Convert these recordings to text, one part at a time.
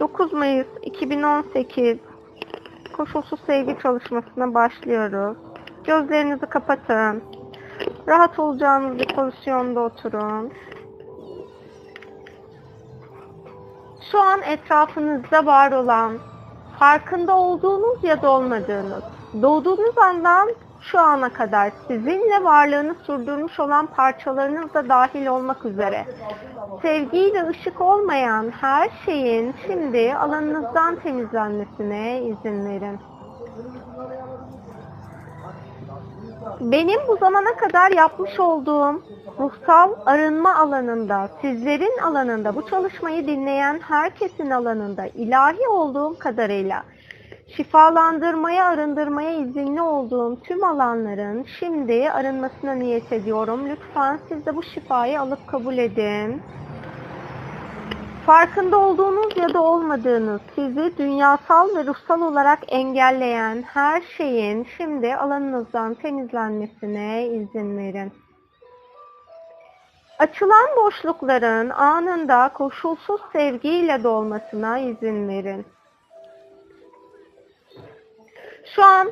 9 Mayıs 2018 koşulsuz sevgi çalışmasına başlıyoruz. Gözlerinizi kapatın. Rahat olacağınız bir pozisyonda oturun. Şu an etrafınızda var olan, farkında olduğunuz ya da olmadığınız, doğduğunuz andan şu ana kadar sizinle varlığını sürdürmüş olan parçalarınız da dahil olmak üzere sevgiyle ışık olmayan her şeyin şimdi alanınızdan temizlenmesine izin verin. Benim bu zamana kadar yapmış olduğum ruhsal arınma alanında, sizlerin alanında, bu çalışmayı dinleyen herkesin alanında ilahi olduğum kadarıyla şifalandırmaya, arındırmaya izinli olduğum tüm alanların şimdi arınmasına niyet ediyorum. Lütfen siz de bu şifayı alıp kabul edin. Farkında olduğunuz ya da olmadığınız sizi dünyasal ve ruhsal olarak engelleyen her şeyin şimdi alanınızdan temizlenmesine izin verin. Açılan boşlukların anında koşulsuz sevgiyle dolmasına izin verin. Şu an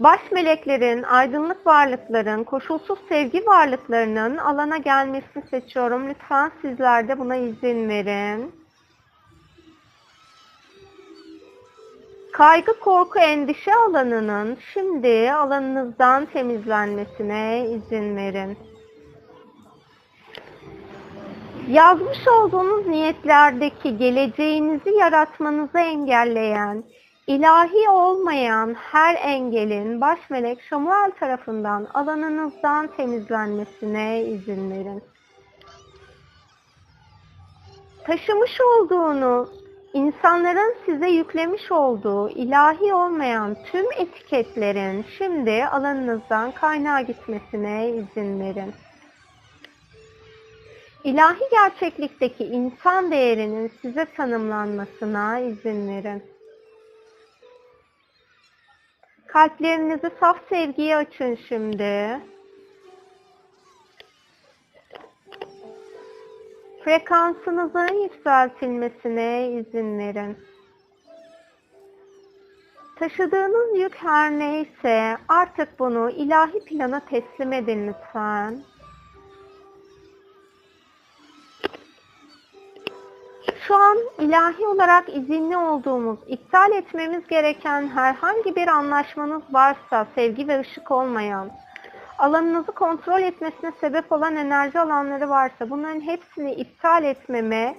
baş meleklerin, aydınlık varlıkların, koşulsuz sevgi varlıklarının alana gelmesini seçiyorum. Lütfen sizler de buna izin verin. Kaygı, korku, endişe alanının şimdi alanınızdan temizlenmesine izin verin. Yazmış olduğunuz niyetlerdeki geleceğinizi yaratmanızı engelleyen, ilahi olmayan her engelin baş melek Şamuel tarafından alanınızdan temizlenmesine izin verin. Taşımış olduğunuz, insanların size yüklemiş olduğu ilahi olmayan tüm etiketlerin şimdi alanınızdan kaynağa gitmesine izin verin. İlahi gerçeklikteki insan değerinin size tanımlanmasına izin verin. Kalplerinizi saf sevgiye açın şimdi. Frekansınızın yükseltilmesine izin verin. Taşıdığınız yük her neyse artık bunu ilahi plana teslim edin lütfen. Şu an ilahi olarak izinli olduğumuz, iptal etmemiz gereken herhangi bir anlaşmanız varsa, sevgi ve ışık olmayan, alanınızı kontrol etmesine sebep olan enerji alanları varsa bunların hepsini iptal etmeme,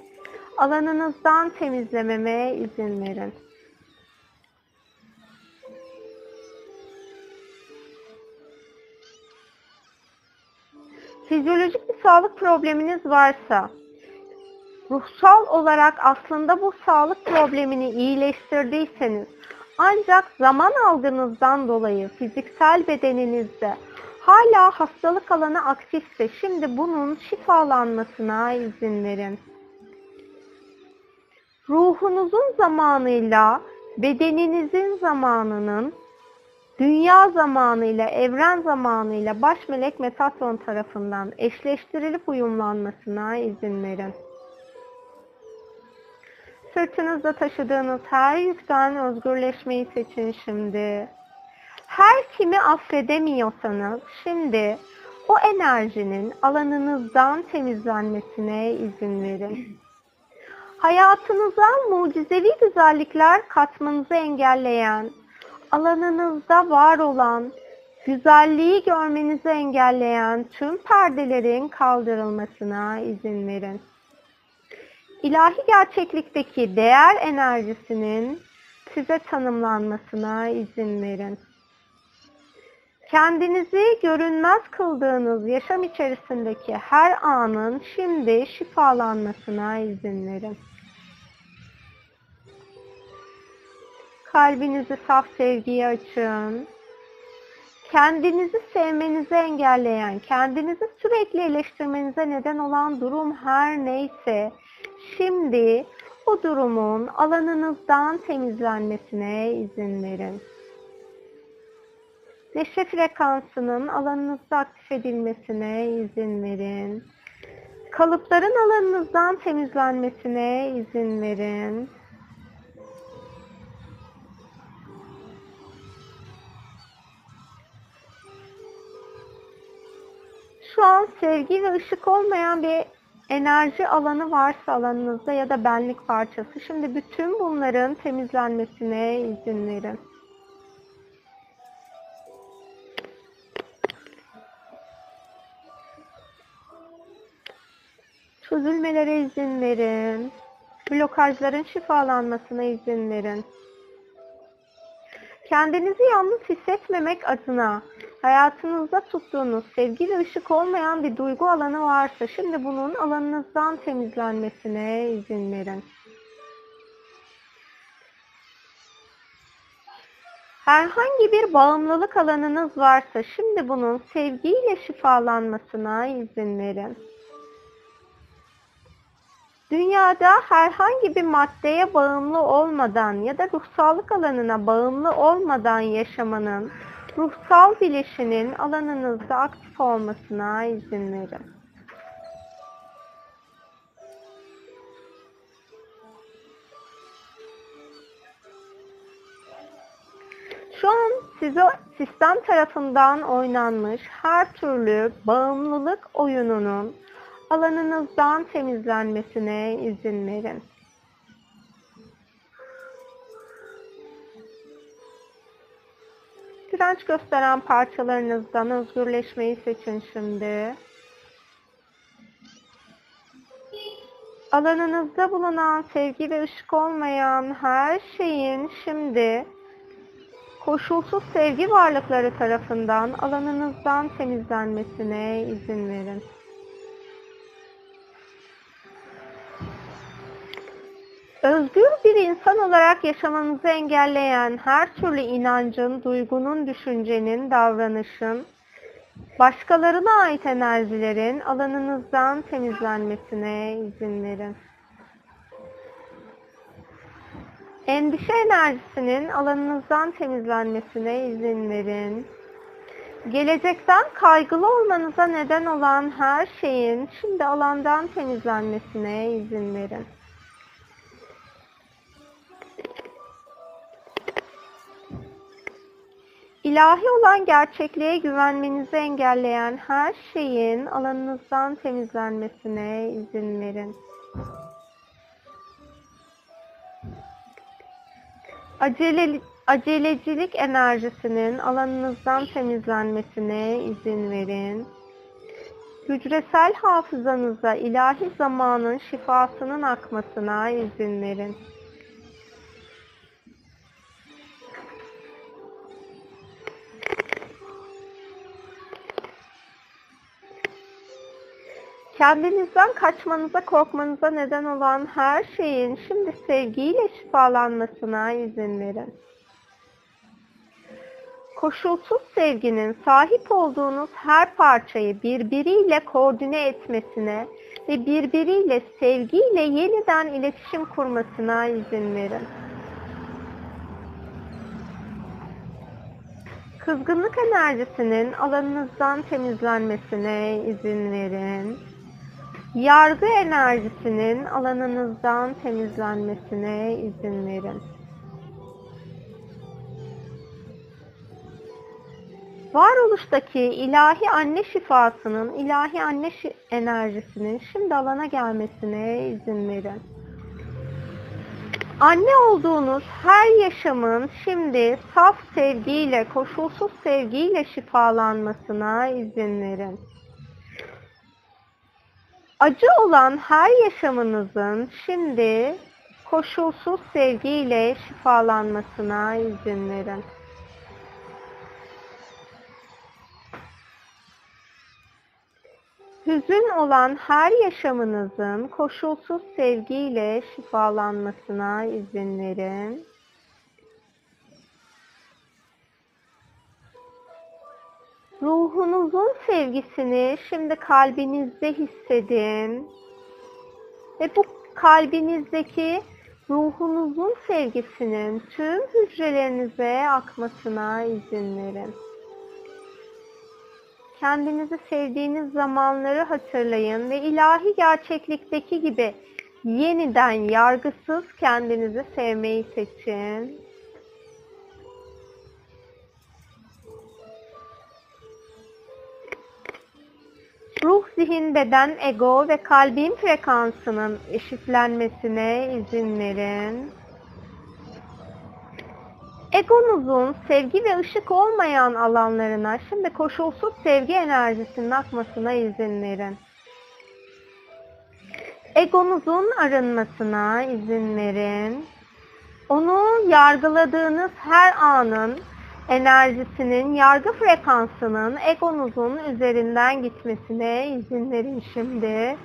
alanınızdan temizlememe izin verin. Fizyolojik bir sağlık probleminiz varsa, ruhsal olarak aslında bu sağlık problemini iyileştirdiyseniz ancak zaman algınızdan dolayı fiziksel bedeninizde hala hastalık alanı aktifse şimdi bunun şifalanmasına izin verin. Ruhunuzun zamanıyla bedeninizin zamanının dünya zamanıyla, evren zamanıyla baş melek Metatron tarafından eşleştirilip uyumlanmasına izin verin. Sırtınızda taşıdığınız her yükten özgürleşmeyi seçin şimdi. Her kimi affedemiyorsanız şimdi o enerjinin alanınızdan temizlenmesine izin verin. Hayatınıza mucizevi güzellikler katmanızı engelleyen, alanınızda var olan, güzelliği görmenizi engelleyen tüm perdelerin kaldırılmasına izin verin ilahi gerçeklikteki değer enerjisinin size tanımlanmasına izin verin. Kendinizi görünmez kıldığınız yaşam içerisindeki her anın şimdi şifalanmasına izin verin. Kalbinizi saf sevgiye açın. Kendinizi sevmenizi engelleyen, kendinizi sürekli eleştirmenize neden olan durum her neyse, Şimdi bu durumun alanınızdan temizlenmesine izin verin. Neşe frekansının alanınızda aktif edilmesine izin verin. Kalıpların alanınızdan temizlenmesine izin verin. Şu an sevgi ve ışık olmayan bir enerji alanı varsa alanınızda ya da benlik parçası. Şimdi bütün bunların temizlenmesine izin verin. Çözülmelere izin verin. Blokajların şifalanmasına izin verin. Kendinizi yalnız hissetmemek adına hayatınızda tuttuğunuz sevgi ve ışık olmayan bir duygu alanı varsa şimdi bunun alanınızdan temizlenmesine izin verin. Herhangi bir bağımlılık alanınız varsa şimdi bunun sevgiyle şifalanmasına izin verin. Dünyada herhangi bir maddeye bağımlı olmadan ya da ruhsallık alanına bağımlı olmadan yaşamanın, ruhsal bilişinin alanınızda aktif olmasına izin verin. Şu an size sistem tarafından oynanmış her türlü bağımlılık oyununun alanınızdan temizlenmesine izin verin. Direnç gösteren parçalarınızdan özgürleşmeyi seçin şimdi. Alanınızda bulunan sevgi ve ışık olmayan her şeyin şimdi koşulsuz sevgi varlıkları tarafından alanınızdan temizlenmesine izin verin. Özgür bir insan olarak yaşamanızı engelleyen her türlü inancın, duygunun, düşüncenin, davranışın, başkalarına ait enerjilerin alanınızdan temizlenmesine izin verin. Endişe enerjisinin alanınızdan temizlenmesine izin verin. Gelecekten kaygılı olmanıza neden olan her şeyin şimdi alandan temizlenmesine izin verin. İlahi olan gerçekliğe güvenmenizi engelleyen her şeyin alanınızdan temizlenmesine izin verin. Acele, acelecilik enerjisinin alanınızdan temizlenmesine izin verin. Hücresel hafızanıza ilahi zamanın şifasının akmasına izin verin. Kendinizden kaçmanıza, korkmanıza neden olan her şeyin şimdi sevgiyle şifalanmasına izin verin. Koşulsuz sevginin sahip olduğunuz her parçayı birbiriyle koordine etmesine ve birbiriyle sevgiyle yeniden iletişim kurmasına izin verin. Kızgınlık enerjisinin alanınızdan temizlenmesine izin verin. Yargı enerjisinin alanınızdan temizlenmesine izin verin. Varoluştaki ilahi anne şifasının, ilahi anne şi enerjisinin şimdi alana gelmesine izin verin. Anne olduğunuz her yaşamın şimdi saf sevgiyle, koşulsuz sevgiyle şifalanmasına izin verin. Acı olan her yaşamınızın şimdi koşulsuz sevgiyle şifalanmasına izin verin. Hüzün olan her yaşamınızın koşulsuz sevgiyle şifalanmasına izin verin. Ruhunuzun sevgisini şimdi kalbinizde hissedin. Ve bu kalbinizdeki ruhunuzun sevgisinin tüm hücrelerinize akmasına izin verin. Kendinizi sevdiğiniz zamanları hatırlayın ve ilahi gerçeklikteki gibi yeniden yargısız kendinizi sevmeyi seçin. Ruh, zihin, beden, ego ve kalbin frekansının eşitlenmesine izin verin. Egonuzun sevgi ve ışık olmayan alanlarına şimdi koşulsuz sevgi enerjisinin akmasına izin verin. Egonuzun arınmasına izin verin. Onu yargıladığınız her anın enerjisinin, yargı frekansının egonuzun üzerinden gitmesine izin verin şimdi.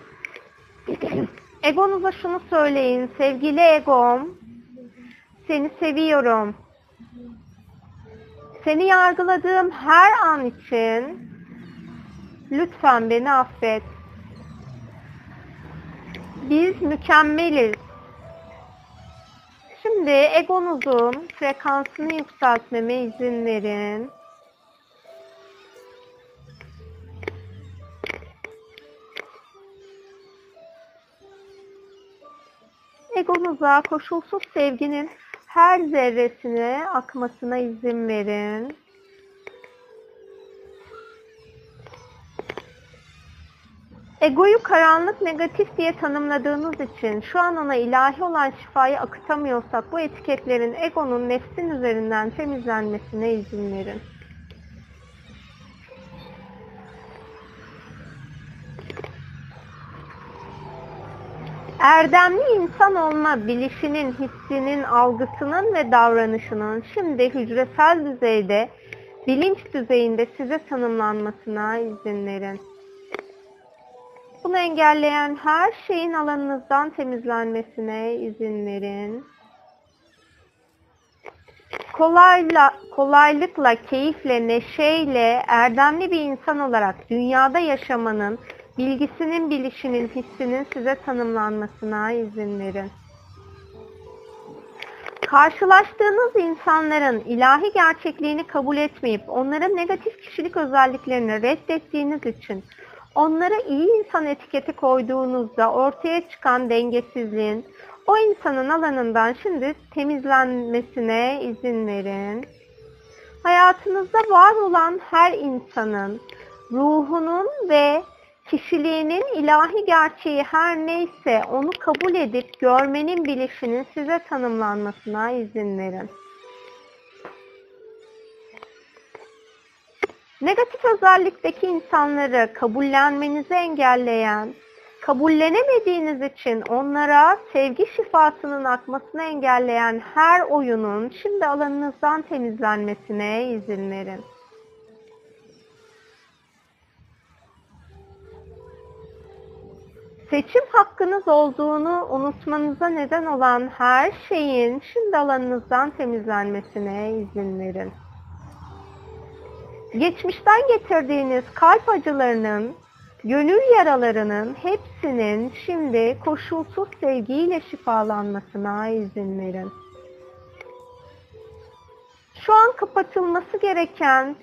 Egonuza şunu söyleyin. Sevgili egom, seni seviyorum. Seni yargıladığım her an için lütfen beni affet. Biz mükemmeliz. Şimdi egonuzun frekansını yükseltmeme izin verin. Egonuza koşulsuz sevginin her zerresine akmasına izin verin. Egoyu karanlık negatif diye tanımladığınız için şu an ona ilahi olan şifayı akıtamıyorsak bu etiketlerin egonun nefsin üzerinden temizlenmesine izin verin. Erdemli insan olma bilişinin, hissinin, algısının ve davranışının şimdi hücresel düzeyde, bilinç düzeyinde size tanımlanmasına izin verin. Bunu engelleyen her şeyin alanınızdan temizlenmesine izin verin. Kolayla, kolaylıkla, keyifle, neşeyle, erdemli bir insan olarak dünyada yaşamanın, bilgisinin, bilişinin, hissinin size tanımlanmasına izin verin. Karşılaştığınız insanların ilahi gerçekliğini kabul etmeyip onların negatif kişilik özelliklerini reddettiğiniz için onlara iyi insan etiketi koyduğunuzda ortaya çıkan dengesizliğin o insanın alanından şimdi temizlenmesine izin verin. Hayatınızda var olan her insanın ruhunun ve kişiliğinin ilahi gerçeği her neyse onu kabul edip görmenin bilişinin size tanımlanmasına izin verin. Negatif özellikteki insanları kabullenmenizi engelleyen, kabullenemediğiniz için onlara sevgi şifasının akmasını engelleyen her oyunun şimdi alanınızdan temizlenmesine izin verin. Seçim hakkınız olduğunu unutmanıza neden olan her şeyin şimdi alanınızdan temizlenmesine izin verin. Geçmişten getirdiğiniz kalp acılarının, gönül yaralarının hepsinin şimdi koşulsuz sevgiyle şifalanmasına izin verin. Şu an kapatılması gereken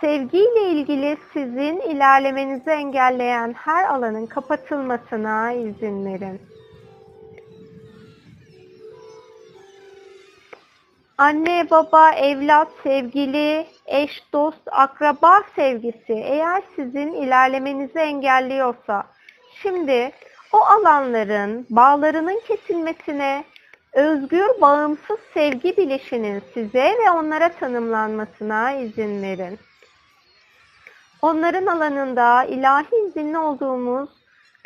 sevgiyle ilgili sizin ilerlemenizi engelleyen her alanın kapatılmasına izin verin. Anne, baba, evlat, sevgili, eş, dost, akraba sevgisi eğer sizin ilerlemenizi engelliyorsa şimdi o alanların bağlarının kesilmesine, özgür, bağımsız sevgi bilişinin size ve onlara tanımlanmasına izin verin. Onların alanında ilahi izinli olduğumuz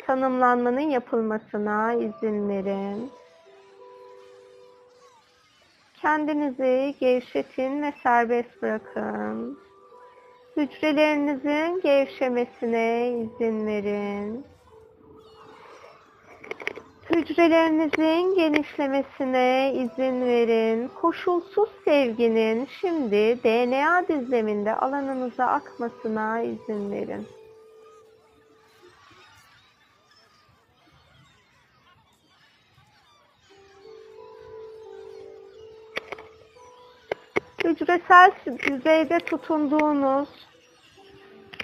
tanımlanmanın yapılmasına izin verin. Kendinizi gevşetin ve serbest bırakın. Hücrelerinizin gevşemesine izin verin. Hücrelerinizin genişlemesine izin verin. Koşulsuz sevginin şimdi DNA düzleminde alanınıza akmasına izin verin. Hücresel düzeyde tutunduğunuz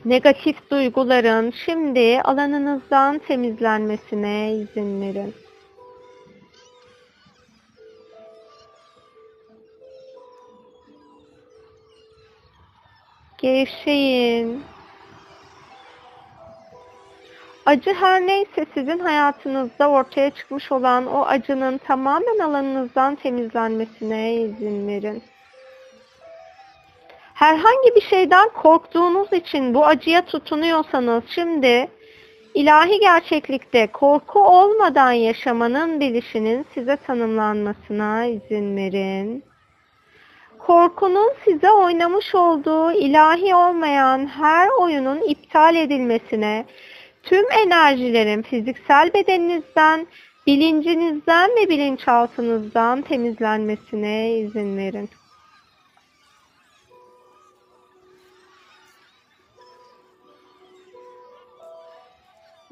negatif duyguların şimdi alanınızdan temizlenmesine izin verin. Gevşeyin. Acı her neyse sizin hayatınızda ortaya çıkmış olan o acının tamamen alanınızdan temizlenmesine izin verin. Herhangi bir şeyden korktuğunuz için bu acıya tutunuyorsanız şimdi ilahi gerçeklikte korku olmadan yaşamanın bilişinin size tanımlanmasına izin verin. Korkunun size oynamış olduğu ilahi olmayan her oyunun iptal edilmesine, tüm enerjilerin fiziksel bedeninizden, bilincinizden ve bilinçaltınızdan temizlenmesine izin verin.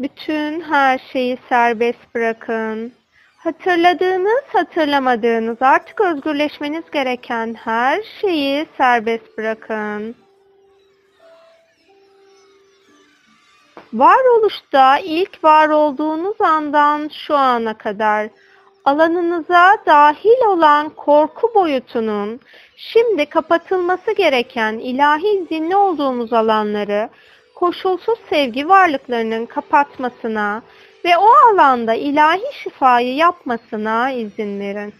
Bütün her şeyi serbest bırakın. Hatırladığınız, hatırlamadığınız, artık özgürleşmeniz gereken her şeyi serbest bırakın. Varoluşta ilk var olduğunuz andan şu ana kadar alanınıza dahil olan korku boyutunun şimdi kapatılması gereken ilahi izinli olduğumuz alanları koşulsuz sevgi varlıklarının kapatmasına ve o alanda ilahi şifayı yapmasına izin verin.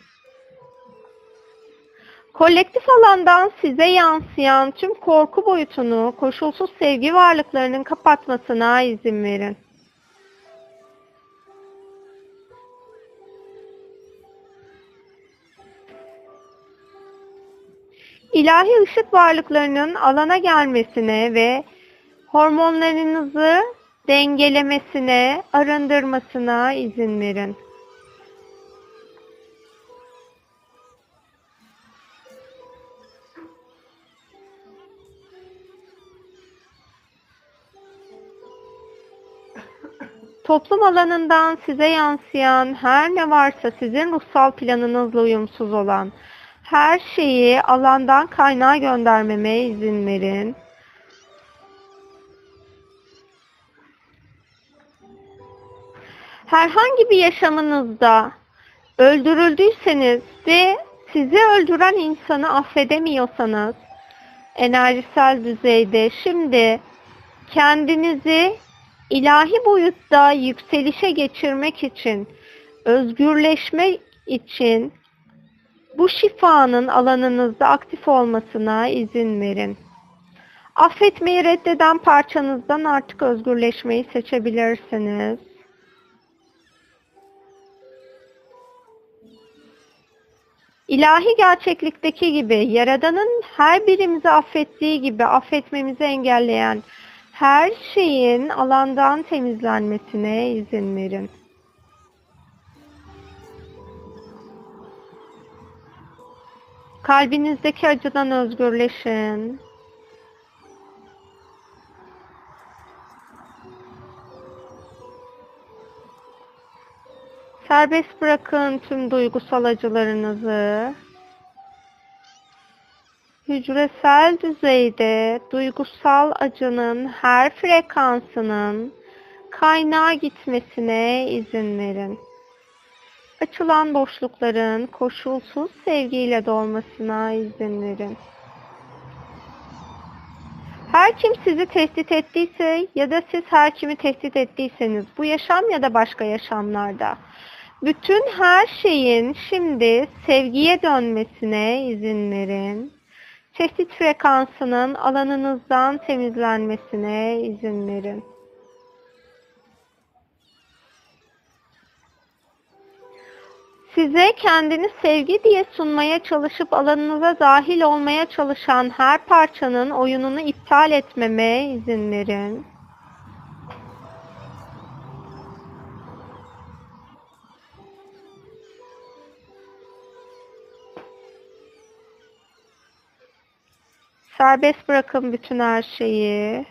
Kolektif alandan size yansıyan tüm korku boyutunu koşulsuz sevgi varlıklarının kapatmasına izin verin. İlahi ışık varlıklarının alana gelmesine ve hormonlarınızı dengelemesine, arındırmasına izin verin. Toplum alanından size yansıyan her ne varsa sizin ruhsal planınızla uyumsuz olan her şeyi alandan kaynağa göndermeme izin verin. Herhangi bir yaşamınızda öldürüldüyseniz ve sizi öldüren insanı affedemiyorsanız enerjisel düzeyde şimdi kendinizi ilahi boyutta yükselişe geçirmek için, özgürleşme için bu şifanın alanınızda aktif olmasına izin verin. Affetmeyi reddeden parçanızdan artık özgürleşmeyi seçebilirsiniz. İlahi gerçeklikteki gibi Yaradan'ın her birimizi affettiği gibi affetmemizi engelleyen her şeyin alandan temizlenmesine izin verin. Kalbinizdeki acıdan özgürleşin. Serbest bırakın tüm duygusal acılarınızı. Hücresel düzeyde duygusal acının her frekansının kaynağa gitmesine izin verin. Açılan boşlukların koşulsuz sevgiyle dolmasına izin verin. Her kim sizi tehdit ettiyse ya da siz her kimi tehdit ettiyseniz bu yaşam ya da başka yaşamlarda bütün her şeyin şimdi sevgiye dönmesine izin verin. Tehdit frekansının alanınızdan temizlenmesine izin verin. Size kendini sevgi diye sunmaya çalışıp alanınıza dahil olmaya çalışan her parçanın oyununu iptal etmeme izin verin. Serbest bırakın bütün her şeyi.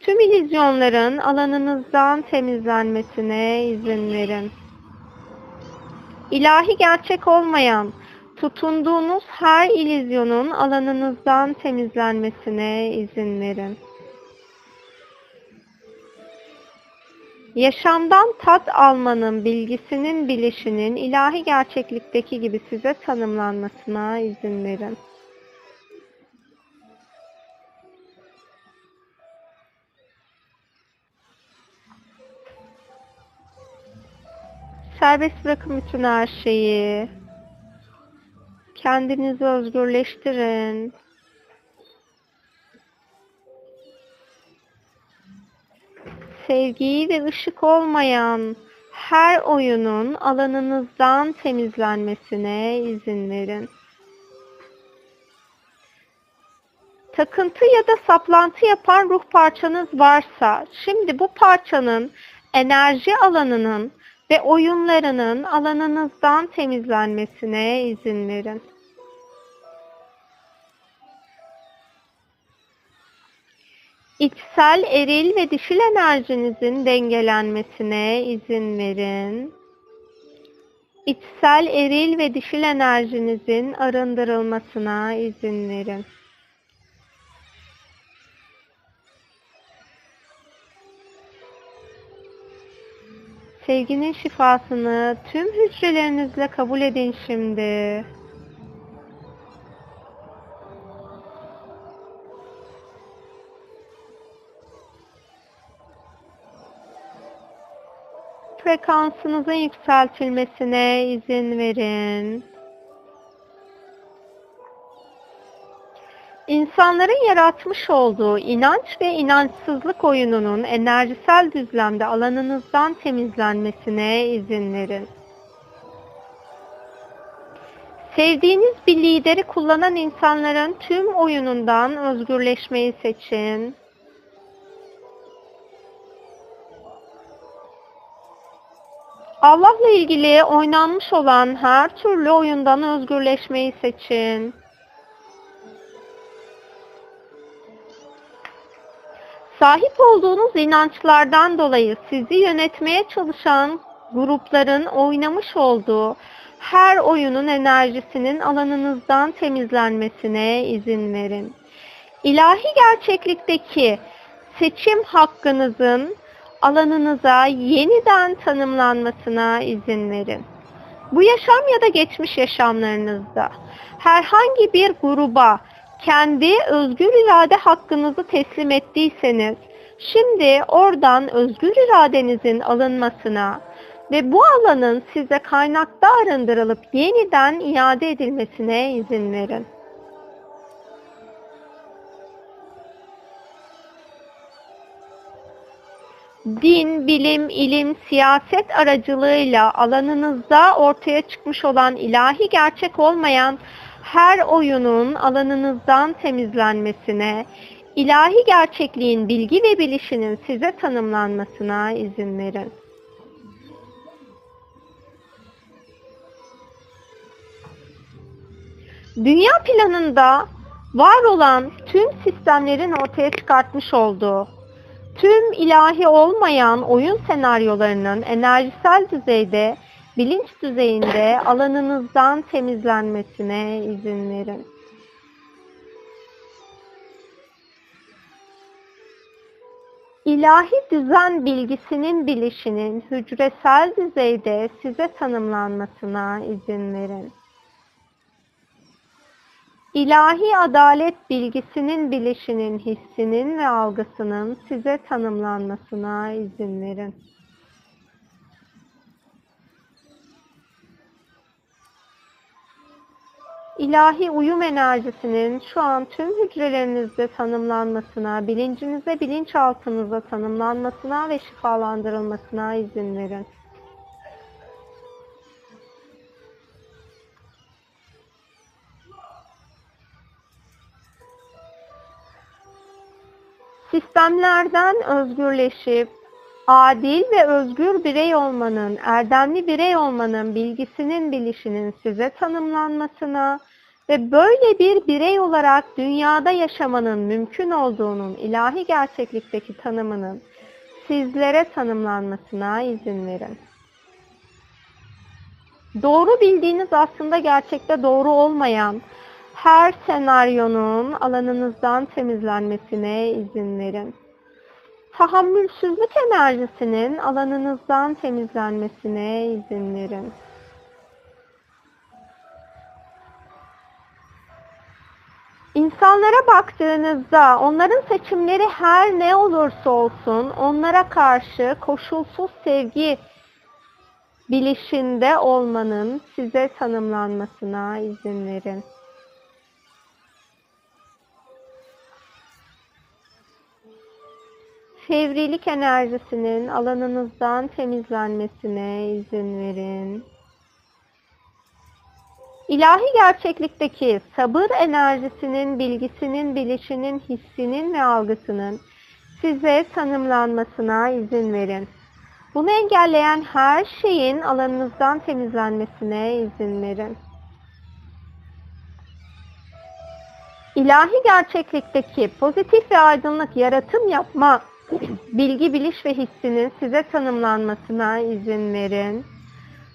Tüm illüzyonların alanınızdan temizlenmesine izin verin. İlahi gerçek olmayan, tutunduğunuz her illüzyonun alanınızdan temizlenmesine izin verin. Yaşamdan tat almanın bilgisinin bilişinin ilahi gerçeklikteki gibi size tanımlanmasına izin verin. Serbest bırakın bütün her şeyi. Kendinizi özgürleştirin. Sevgiyi ve ışık olmayan her oyunun alanınızdan temizlenmesine izin verin. Takıntı ya da saplantı yapan ruh parçanız varsa, şimdi bu parçanın enerji alanının ve oyunlarının alanınızdan temizlenmesine izin verin. İçsel eril ve dişil enerjinizin dengelenmesine izin verin. İçsel eril ve dişil enerjinizin arındırılmasına izin verin. Sevginin şifasını tüm hücrelerinizle kabul edin şimdi. Frekansınızın yükseltilmesine izin verin. İnsanların yaratmış olduğu inanç ve inançsızlık oyununun enerjisel düzlemde alanınızdan temizlenmesine izin verin. Sevdiğiniz bir lideri kullanan insanların tüm oyunundan özgürleşmeyi seçin. Allah'la ilgili oynanmış olan her türlü oyundan özgürleşmeyi seçin. Sahip olduğunuz inançlardan dolayı sizi yönetmeye çalışan grupların oynamış olduğu her oyunun enerjisinin alanınızdan temizlenmesine izin verin. İlahi gerçeklikteki seçim hakkınızın alanınıza yeniden tanımlanmasına izin verin. Bu yaşam ya da geçmiş yaşamlarınızda herhangi bir gruba kendi özgür irade hakkınızı teslim ettiyseniz, şimdi oradan özgür iradenizin alınmasına ve bu alanın size kaynakta arındırılıp yeniden iade edilmesine izin verin. din, bilim, ilim, siyaset aracılığıyla alanınızda ortaya çıkmış olan ilahi gerçek olmayan her oyunun alanınızdan temizlenmesine, ilahi gerçekliğin bilgi ve bilişinin size tanımlanmasına izin verin. Dünya planında var olan tüm sistemlerin ortaya çıkartmış olduğu tüm ilahi olmayan oyun senaryolarının enerjisel düzeyde, bilinç düzeyinde alanınızdan temizlenmesine izin verin. İlahi düzen bilgisinin bilişinin hücresel düzeyde size tanımlanmasına izin verin. İlahi adalet bilgisinin, bilişinin, hissinin ve algısının size tanımlanmasına izin verin. İlahi uyum enerjisinin şu an tüm hücrelerinizde tanımlanmasına, bilincinize, bilinçaltınıza tanımlanmasına ve şifalandırılmasına izin verin. sistemlerden özgürleşip adil ve özgür birey olmanın, erdemli birey olmanın bilgisinin, bilişinin size tanımlanmasına ve böyle bir birey olarak dünyada yaşamanın mümkün olduğunun ilahi gerçeklikteki tanımının sizlere tanımlanmasına izin verin. Doğru bildiğiniz aslında gerçekte doğru olmayan her senaryonun alanınızdan temizlenmesine izin verin. Tahammülsüzlük enerjisinin alanınızdan temizlenmesine izin verin. İnsanlara baktığınızda onların seçimleri her ne olursa olsun onlara karşı koşulsuz sevgi bilişinde olmanın size tanımlanmasına izin verin. Fevrilik enerjisinin alanınızdan temizlenmesine izin verin. İlahi gerçeklikteki sabır enerjisinin, bilgisinin, bilişinin, hissinin ve algısının size tanımlanmasına izin verin. Bunu engelleyen her şeyin alanınızdan temizlenmesine izin verin. İlahi gerçeklikteki pozitif ve aydınlık yaratım yapma bilgi, biliş ve hissinin size tanımlanmasına izin verin.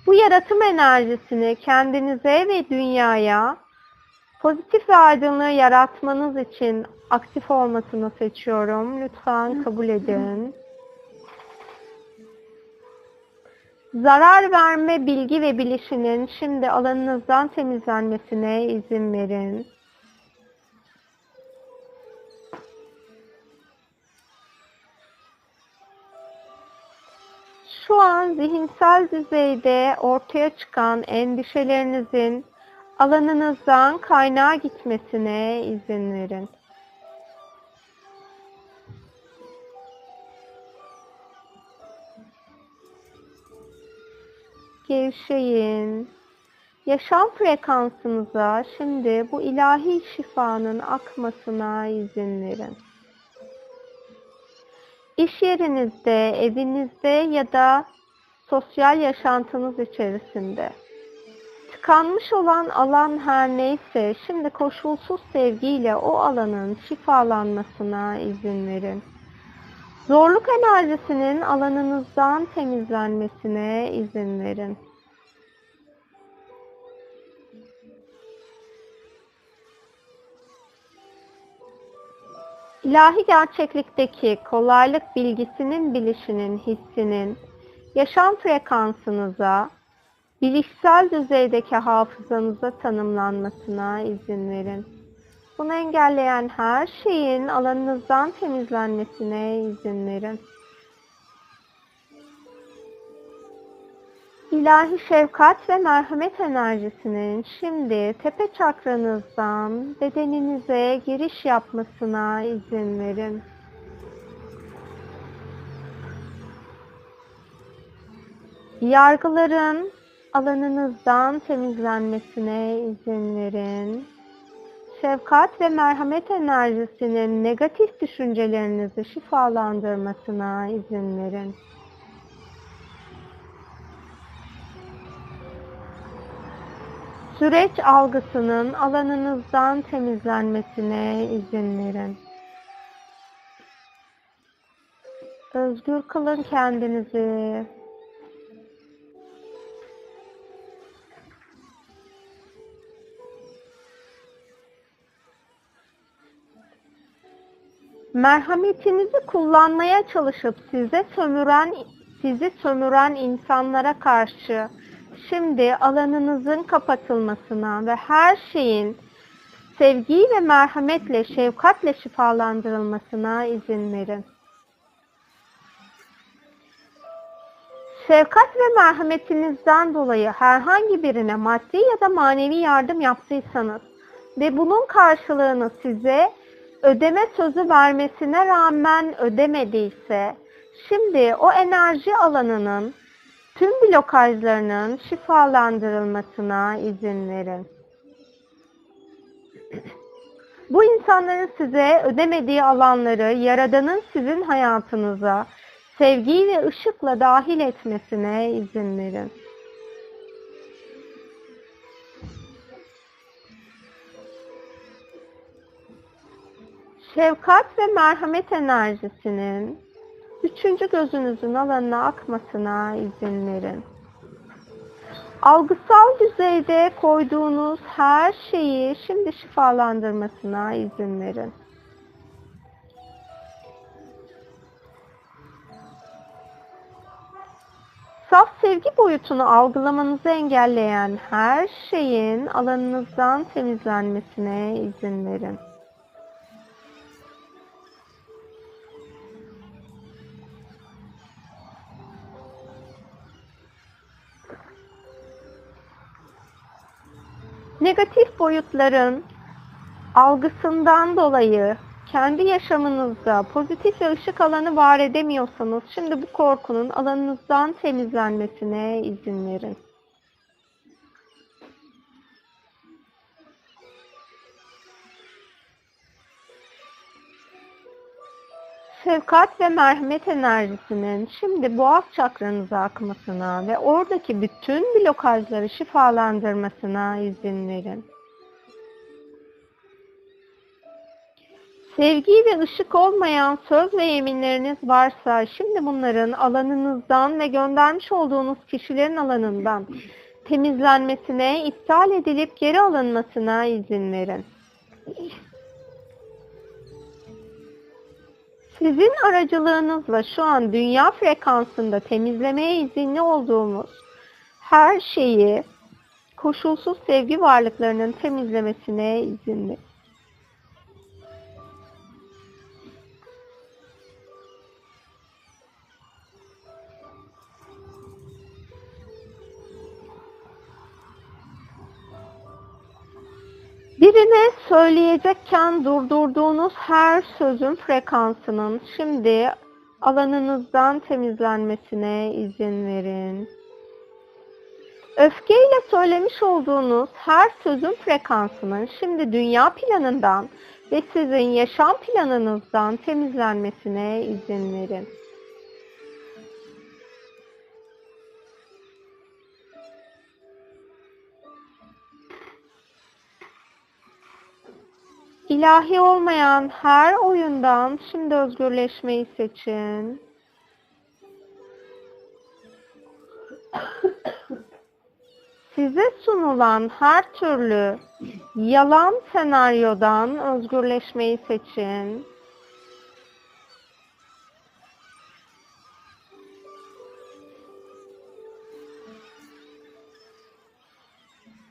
Bu yaratım enerjisini kendinize ve dünyaya pozitif ve aydınlığı yaratmanız için aktif olmasını seçiyorum. Lütfen kabul edin. Zarar verme bilgi ve bilişinin şimdi alanınızdan temizlenmesine izin verin. Şu an zihinsel düzeyde ortaya çıkan endişelerinizin alanınızdan kaynağa gitmesine izin verin. Gevşeyin. Yaşam frekansınıza şimdi bu ilahi şifanın akmasına izin verin. İş yerinizde, evinizde ya da sosyal yaşantınız içerisinde tıkanmış olan alan her neyse şimdi koşulsuz sevgiyle o alanın şifalanmasına izin verin. Zorluk enerjisinin alanınızdan temizlenmesine izin verin. İlahi gerçeklikteki kolaylık bilgisinin, bilişinin, hissinin yaşam frekansınıza, bilişsel düzeydeki hafızanıza tanımlanmasına izin verin. Bunu engelleyen her şeyin alanınızdan temizlenmesine izin verin. İlahi şefkat ve merhamet enerjisinin şimdi tepe çakranızdan bedeninize giriş yapmasına izin verin. Yargıların alanınızdan temizlenmesine izin verin. Şefkat ve merhamet enerjisinin negatif düşüncelerinizi şifalandırmasına izin verin. Süreç algısının alanınızdan temizlenmesine izin verin. Özgür kılın kendinizi. Merhametinizi kullanmaya çalışıp size sömüren sizi sömüren insanlara karşı şimdi alanınızın kapatılmasına ve her şeyin sevgi ve merhametle, şefkatle şifalandırılmasına izin verin. Şefkat ve merhametinizden dolayı herhangi birine maddi ya da manevi yardım yaptıysanız ve bunun karşılığını size ödeme sözü vermesine rağmen ödemediyse, şimdi o enerji alanının tüm blokajlarının şifalandırılmasına izin verin. Bu insanların size ödemediği alanları Yaradan'ın sizin hayatınıza sevgi ve ışıkla dahil etmesine izin verin. Şefkat ve merhamet enerjisinin üçüncü gözünüzün alanına akmasına izin verin. Algısal düzeyde koyduğunuz her şeyi şimdi şifalandırmasına izin verin. Saf sevgi boyutunu algılamanızı engelleyen her şeyin alanınızdan temizlenmesine izin verin. Boyutların algısından dolayı kendi yaşamınızda pozitif ve ışık alanı var edemiyorsanız şimdi bu korkunun alanınızdan temizlenmesine izin verin. şefkat ve merhamet enerjisinin şimdi boğaz çakranıza akmasına ve oradaki bütün blokajları şifalandırmasına izin verin. Sevgi ve ışık olmayan söz ve yeminleriniz varsa şimdi bunların alanınızdan ve göndermiş olduğunuz kişilerin alanından temizlenmesine, iptal edilip geri alınmasına izin verin. Sizin aracılığınızla şu an dünya frekansında temizlemeye izinli olduğumuz her şeyi koşulsuz sevgi varlıklarının temizlemesine izinli. Birine söyleyecekken durdurduğunuz her sözün frekansının şimdi alanınızdan temizlenmesine izin verin. Öfkeyle söylemiş olduğunuz her sözün frekansının şimdi dünya planından ve sizin yaşam planınızdan temizlenmesine izin verin. İlahi olmayan her oyundan şimdi özgürleşmeyi seçin. Size sunulan her türlü yalan senaryodan özgürleşmeyi seçin.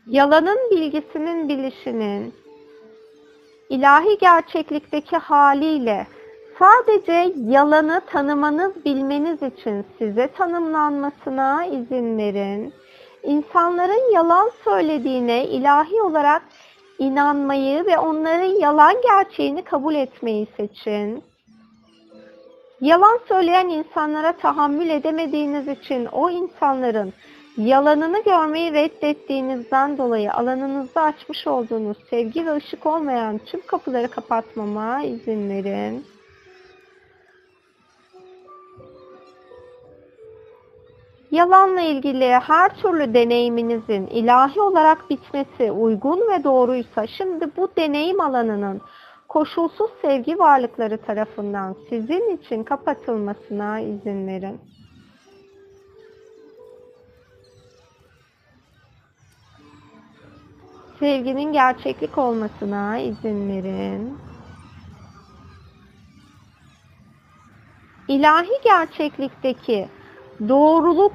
Yalanın bilgisinin bilişinin ilahi gerçeklikteki haliyle sadece yalanı tanımanız, bilmeniz için size tanımlanmasına izin verin. İnsanların yalan söylediğine ilahi olarak inanmayı ve onların yalan gerçeğini kabul etmeyi seçin. Yalan söyleyen insanlara tahammül edemediğiniz için o insanların Yalanını görmeyi reddettiğinizden dolayı alanınızda açmış olduğunuz sevgi ve ışık olmayan tüm kapıları kapatmama izin verin. Yalanla ilgili her türlü deneyiminizin ilahi olarak bitmesi uygun ve doğruysa şimdi bu deneyim alanının koşulsuz sevgi varlıkları tarafından sizin için kapatılmasına izin verin. Sevginin gerçeklik olmasına izin verin. İlahi gerçeklikteki doğruluk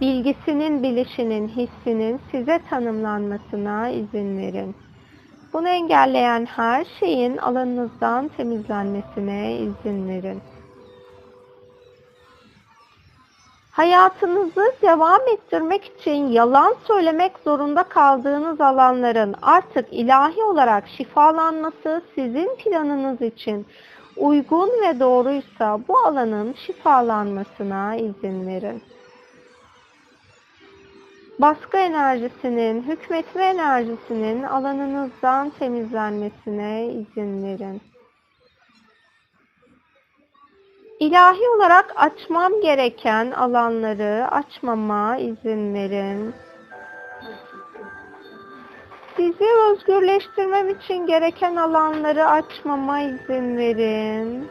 bilgisinin, bilişinin, hissinin size tanımlanmasına izin verin. Bunu engelleyen her şeyin alanınızdan temizlenmesine izin verin. Hayatınızı devam ettirmek için yalan söylemek zorunda kaldığınız alanların artık ilahi olarak şifalanması sizin planınız için uygun ve doğruysa bu alanın şifalanmasına izin verin. Baskı enerjisinin, hükmetme enerjisinin alanınızdan temizlenmesine izin verin. İlahi olarak açmam gereken alanları açmama izin verin. Sizi özgürleştirmem için gereken alanları açmama izin verin.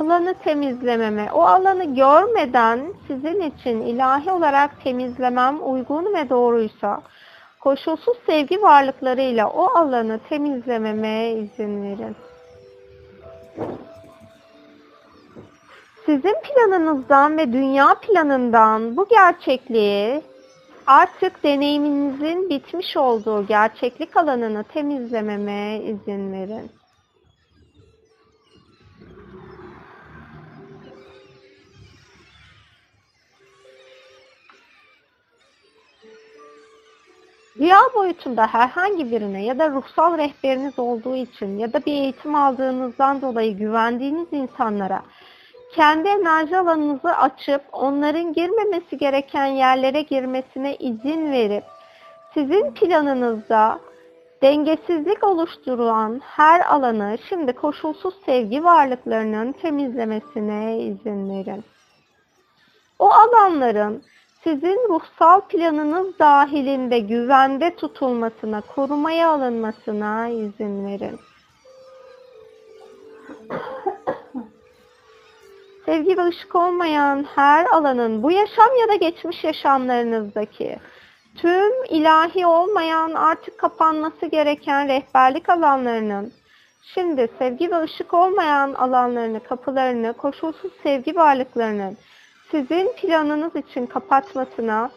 Alanı temizlememe, o alanı görmeden sizin için ilahi olarak temizlemem uygun ve doğruysa, koşulsuz sevgi varlıklarıyla o alanı temizlememe izin verin. Sizin planınızdan ve dünya planından bu gerçekliği artık deneyiminizin bitmiş olduğu gerçeklik alanını temizlememe izin verin. Rüya boyutunda herhangi birine ya da ruhsal rehberiniz olduğu için ya da bir eğitim aldığınızdan dolayı güvendiğiniz insanlara kendi enerji alanınızı açıp onların girmemesi gereken yerlere girmesine izin verip sizin planınızda dengesizlik oluşturan her alanı şimdi koşulsuz sevgi varlıklarının temizlemesine izin verin. O alanların sizin ruhsal planınız dahilinde güvende tutulmasına, korumaya alınmasına izin verin. Sevgi ve ışık olmayan her alanın bu yaşam ya da geçmiş yaşamlarınızdaki tüm ilahi olmayan artık kapanması gereken rehberlik alanlarının şimdi sevgi ve ışık olmayan alanlarını, kapılarını, koşulsuz sevgi varlıklarının sizin planınız için kapatmasına,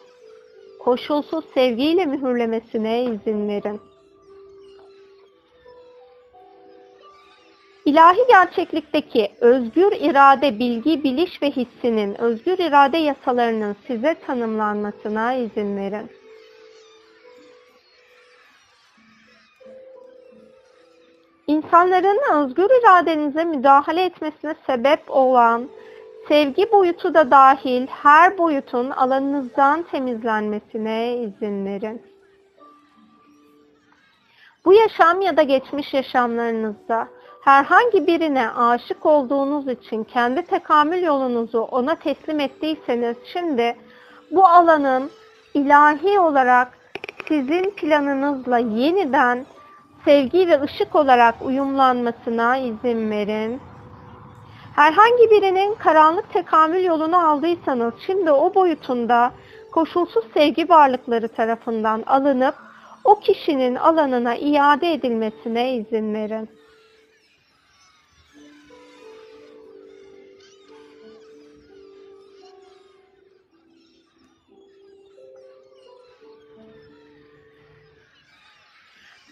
koşulsuz sevgiyle mühürlemesine izin verin. İlahi gerçeklikteki özgür irade, bilgi, biliş ve hissinin, özgür irade yasalarının size tanımlanmasına izin verin. İnsanların özgür iradenize müdahale etmesine sebep olan sevgi boyutu da dahil her boyutun alanınızdan temizlenmesine izin verin. Bu yaşam ya da geçmiş yaşamlarınızda herhangi birine aşık olduğunuz için kendi tekamül yolunuzu ona teslim ettiyseniz şimdi bu alanın ilahi olarak sizin planınızla yeniden sevgi ve ışık olarak uyumlanmasına izin verin. Herhangi birinin karanlık tekamül yolunu aldıysanız şimdi o boyutunda koşulsuz sevgi varlıkları tarafından alınıp o kişinin alanına iade edilmesine izin verin.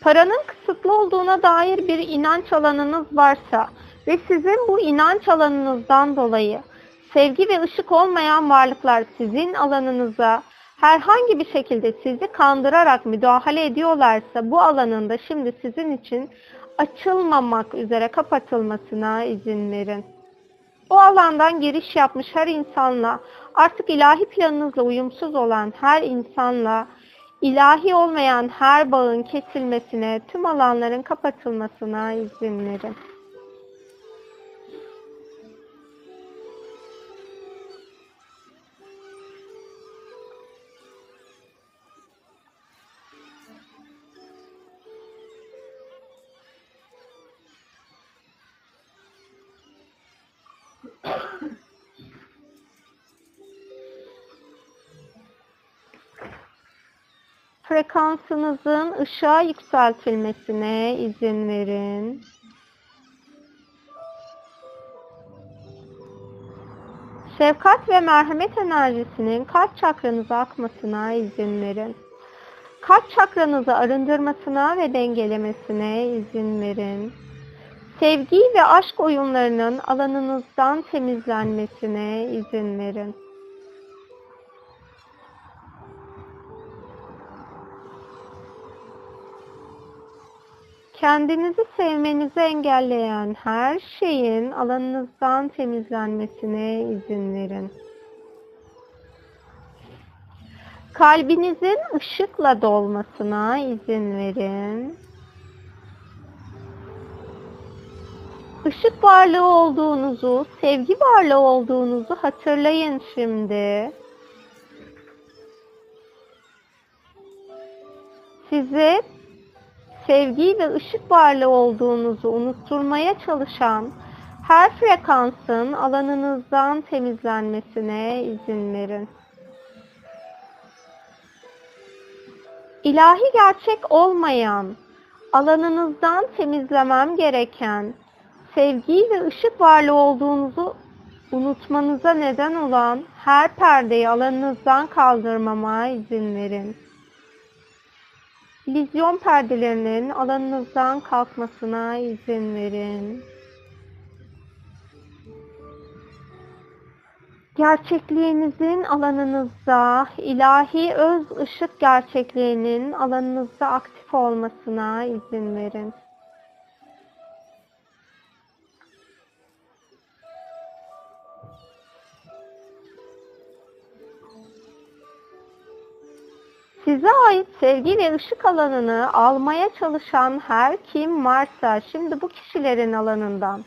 Paranın kısıtlı olduğuna dair bir inanç alanınız varsa ve sizin bu inanç alanınızdan dolayı sevgi ve ışık olmayan varlıklar sizin alanınıza herhangi bir şekilde sizi kandırarak müdahale ediyorlarsa bu alanında şimdi sizin için açılmamak üzere kapatılmasına izin verin. O alandan giriş yapmış her insanla, artık ilahi planınızla uyumsuz olan her insanla, ilahi olmayan her bağın kesilmesine, tüm alanların kapatılmasına izin verin. Frekansınızın ışığa yükseltilmesine izin verin. Şefkat ve merhamet enerjisinin kalp çakranıza akmasına izin verin. Kalp çakranızı arındırmasına ve dengelemesine izin verin. Sevgi ve aşk oyunlarının alanınızdan temizlenmesine izin verin. Kendinizi sevmenizi engelleyen her şeyin alanınızdan temizlenmesine izin verin. Kalbinizin ışıkla dolmasına izin verin. Işık varlığı olduğunuzu, sevgi varlığı olduğunuzu hatırlayın şimdi. Size sevgi ve ışık varlığı olduğunuzu unutturmaya çalışan her frekansın alanınızdan temizlenmesine izin verin. İlahi gerçek olmayan, alanınızdan temizlemem gereken sevgi ve ışık varlığı olduğunuzu unutmanıza neden olan her perdeyi alanınızdan kaldırmama izin verin. Vizyon perdelerinin alanınızdan kalkmasına izin verin. gerçekliğinizin alanınızda, ilahi öz ışık gerçekliğinin alanınızda aktif olmasına izin verin. Size ait sevgi ve ışık alanını almaya çalışan her kim varsa şimdi bu kişilerin alanından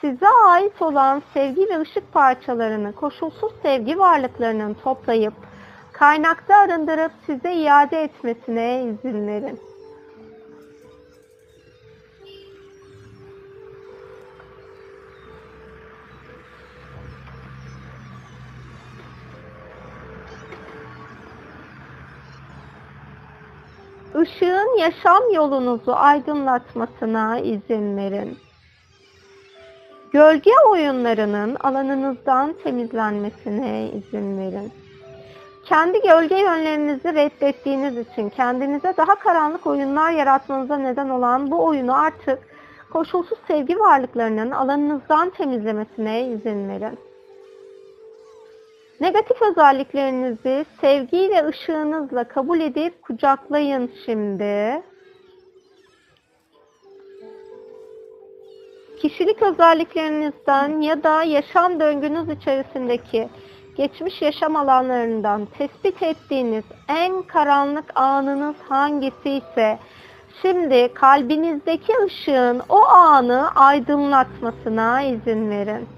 size ait olan sevgi ve ışık parçalarını koşulsuz sevgi varlıklarının toplayıp kaynakta arındırıp size iade etmesine izin verin. Işığın yaşam yolunuzu aydınlatmasına izin verin. Gölge oyunlarının alanınızdan temizlenmesine izin verin. Kendi gölge yönlerinizi reddettiğiniz için kendinize daha karanlık oyunlar yaratmanıza neden olan bu oyunu artık koşulsuz sevgi varlıklarının alanınızdan temizlemesine izin verin. Negatif özelliklerinizi sevgi ve ışığınızla kabul edip kucaklayın şimdi. Kişilik özelliklerinizden ya da yaşam döngünüz içerisindeki geçmiş yaşam alanlarından tespit ettiğiniz en karanlık anınız hangisi ise şimdi kalbinizdeki ışığın o anı aydınlatmasına izin verin.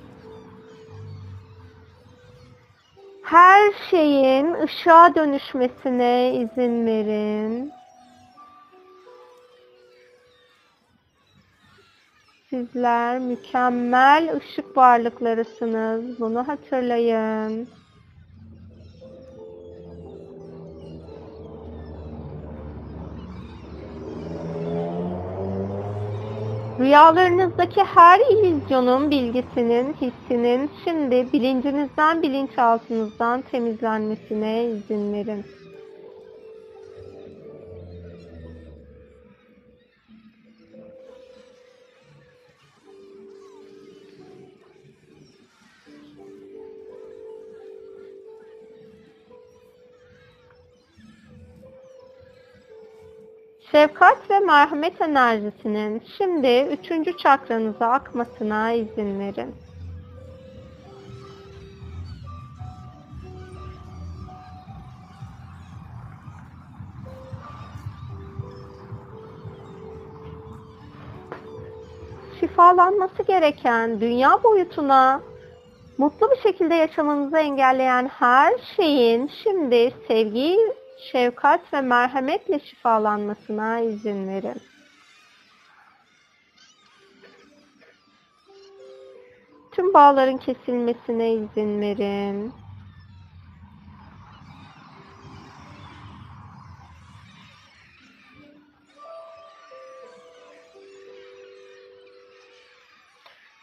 Her şeyin ışığa dönüşmesine izin verin. Sizler mükemmel ışık varlıklarısınız. Bunu hatırlayın. Rüyalarınızdaki her illüzyonun bilgisinin, hissinin şimdi bilincinizden, bilinçaltınızdan temizlenmesine izin verin. Şefkat ve merhamet enerjisinin şimdi üçüncü çakranıza akmasına izin verin. Şifalanması gereken dünya boyutuna mutlu bir şekilde yaşamanızı engelleyen her şeyin şimdi sevgi şefkat ve merhametle şifalanmasına izin verin. Tüm bağların kesilmesine izin verin.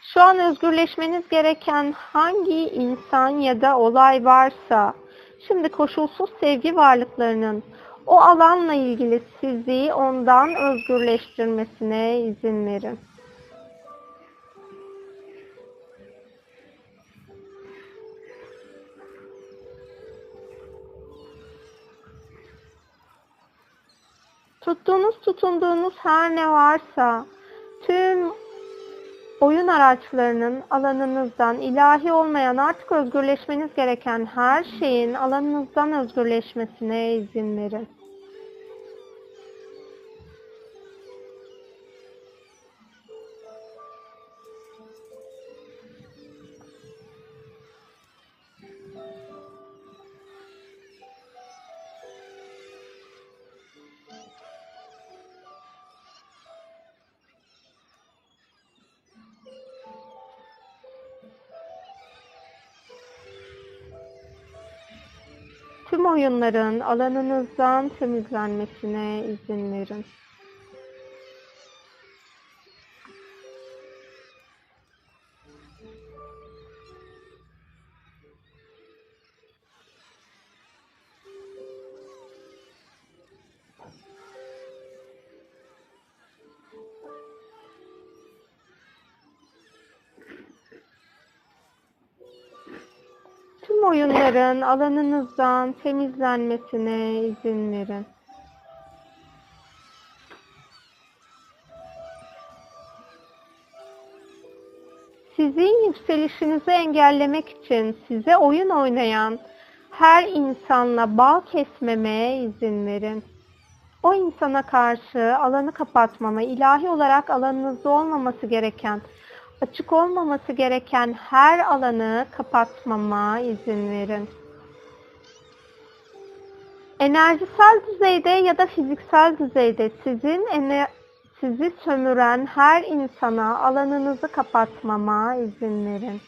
Şu an özgürleşmeniz gereken hangi insan ya da olay varsa Şimdi koşulsuz sevgi varlıklarının o alanla ilgili sizi ondan özgürleştirmesine izin verin. Tuttuğunuz, tutunduğunuz her ne varsa tüm oyun araçlarının alanınızdan ilahi olmayan artık özgürleşmeniz gereken her şeyin alanınızdan özgürleşmesine izin verin. Oyunların alanınızdan temizlenmesine izin verin. Oyunların alanınızdan temizlenmesine izin verin. Sizin yükselişinizi engellemek için size oyun oynayan her insanla bağ kesmemeye izin verin. O insana karşı alanı kapatmama, ilahi olarak alanınızda olmaması gereken, açık olmaması gereken her alanı kapatmama izin verin. Enerjisel düzeyde ya da fiziksel düzeyde sizin sizi sömüren her insana alanınızı kapatmama izin verin.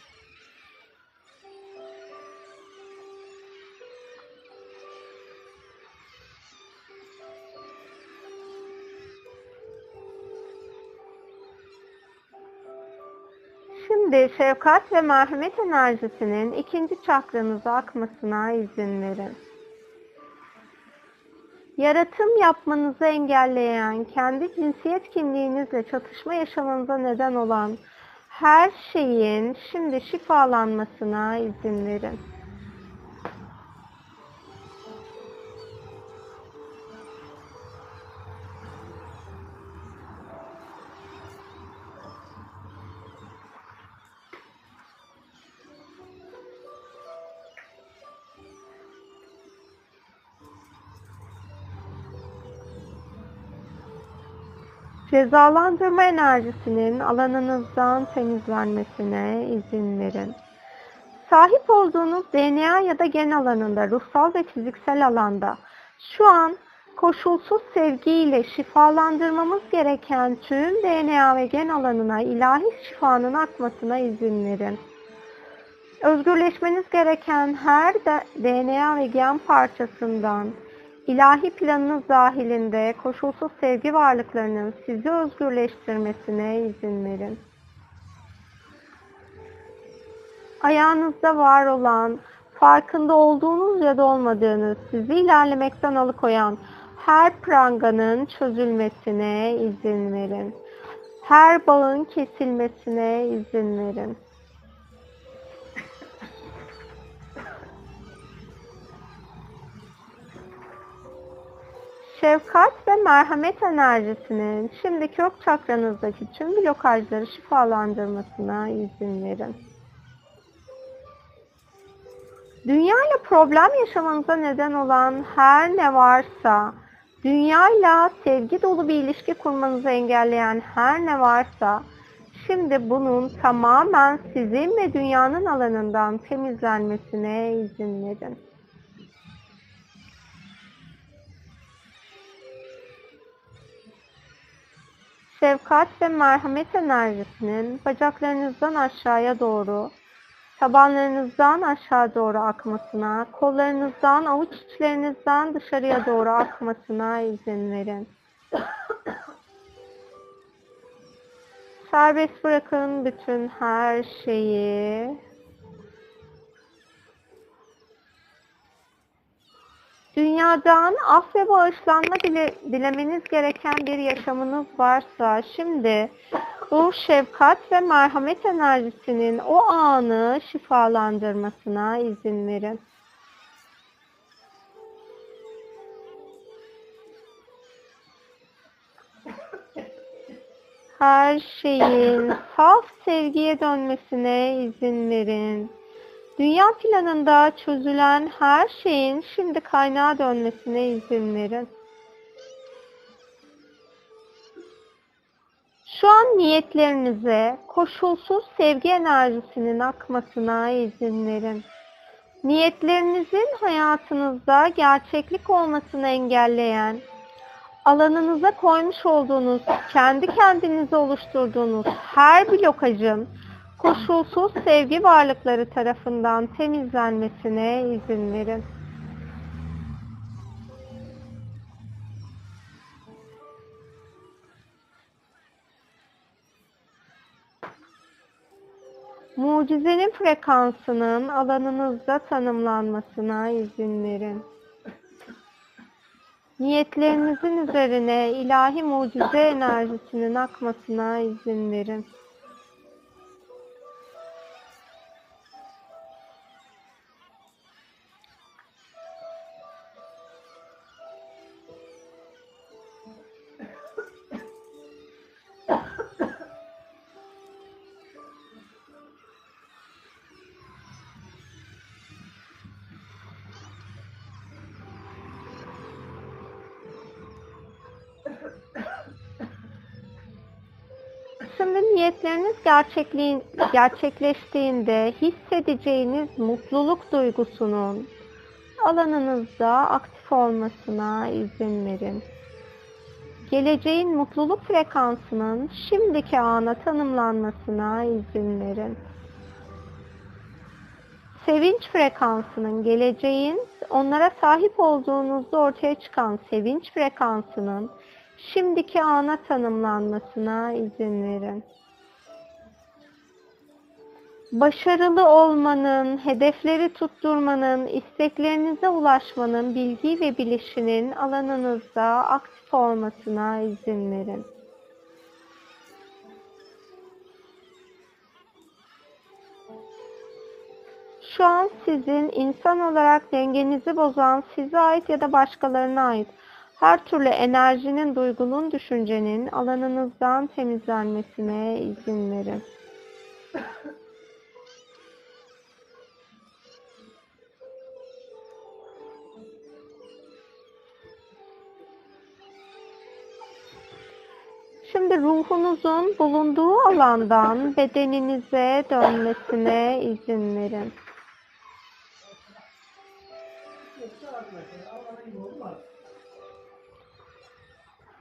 Şimdi şefkat ve merhamet enerjisinin ikinci çakranıza akmasına izin verin. Yaratım yapmanızı engelleyen, kendi cinsiyet kimliğinizle çatışma yaşamanıza neden olan her şeyin şimdi şifalanmasına izin verin. Cezalandırma enerjisinin alanınızdan temizlenmesine izin verin. Sahip olduğunuz DNA ya da gen alanında, ruhsal ve fiziksel alanda şu an koşulsuz sevgiyle şifalandırmamız gereken tüm DNA ve gen alanına ilahi şifanın akmasına izin verin. Özgürleşmeniz gereken her DNA ve gen parçasından ilahi planınız dahilinde koşulsuz sevgi varlıklarının sizi özgürleştirmesine izin verin. Ayağınızda var olan, farkında olduğunuz ya da olmadığınız, sizi ilerlemekten alıkoyan her pranganın çözülmesine izin verin. Her bağın kesilmesine izin verin. Şefkat ve merhamet enerjisinin şimdi kök çakranızdaki tüm blokajları şifalandırmasına izin verin. Dünya ile problem yaşamanıza neden olan her ne varsa, dünyayla sevgi dolu bir ilişki kurmanızı engelleyen her ne varsa, şimdi bunun tamamen sizin ve dünyanın alanından temizlenmesine izin verin. Şefkat ve merhamet enerjisinin bacaklarınızdan aşağıya doğru, tabanlarınızdan aşağı doğru akmasına, kollarınızdan, avuç içlerinizden dışarıya doğru akmasına izin verin. Serbest bırakın bütün her şeyi. Dünyadan af ve bağışlanma dile, dilemeniz gereken bir yaşamınız varsa şimdi bu şefkat ve merhamet enerjisinin o anı şifalandırmasına izin verin. Her şeyin saf sevgiye dönmesine izin verin. Dünya planında çözülen her şeyin şimdi kaynağa dönmesine izin verin. Şu an niyetlerinize koşulsuz sevgi enerjisinin akmasına izin verin. Niyetlerinizin hayatınızda gerçeklik olmasını engelleyen, alanınıza koymuş olduğunuz, kendi kendinize oluşturduğunuz her blokajın koşulsuz sevgi varlıkları tarafından temizlenmesine izin verin. Mucizenin frekansının alanınızda tanımlanmasına izin verin. Niyetlerinizin üzerine ilahi mucize enerjisinin akmasına izin verin. Gerçekliğin, gerçekleştiğinde hissedeceğiniz mutluluk duygusunun alanınızda aktif olmasına izin verin. Geleceğin mutluluk frekansının şimdiki ana tanımlanmasına izin verin. Sevinç frekansının geleceğin onlara sahip olduğunuzda ortaya çıkan sevinç frekansının şimdiki ana tanımlanmasına izin verin. Başarılı olmanın, hedefleri tutturmanın, isteklerinize ulaşmanın bilgi ve bilişinin alanınızda aktif olmasına izin verin. Şu an sizin insan olarak dengenizi bozan, size ait ya da başkalarına ait her türlü enerjinin, duygunun, düşüncenin alanınızdan temizlenmesine izin verin. Ruhunuzun bulunduğu alandan bedeninize dönmesine izin verin.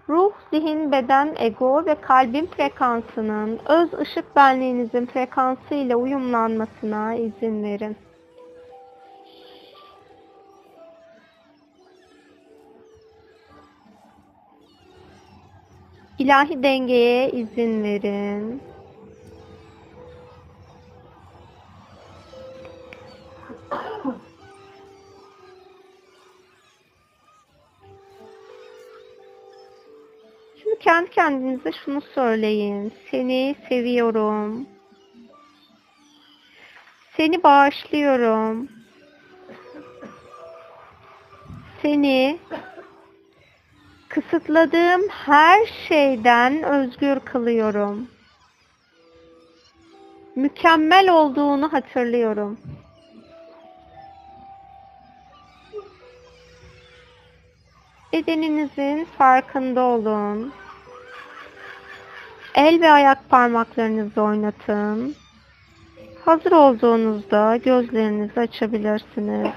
Ruh, zihin, beden, ego ve kalbin frekansının öz ışık benliğinizin frekansı ile uyumlanmasına izin verin. İlahi dengeye izin verin. Şimdi kendi kendinize şunu söyleyin. Seni seviyorum. Seni bağışlıyorum. Seni kısıtladığım her şeyden özgür kılıyorum. Mükemmel olduğunu hatırlıyorum. Bedeninizin farkında olun. El ve ayak parmaklarınızı oynatın. Hazır olduğunuzda gözlerinizi açabilirsiniz.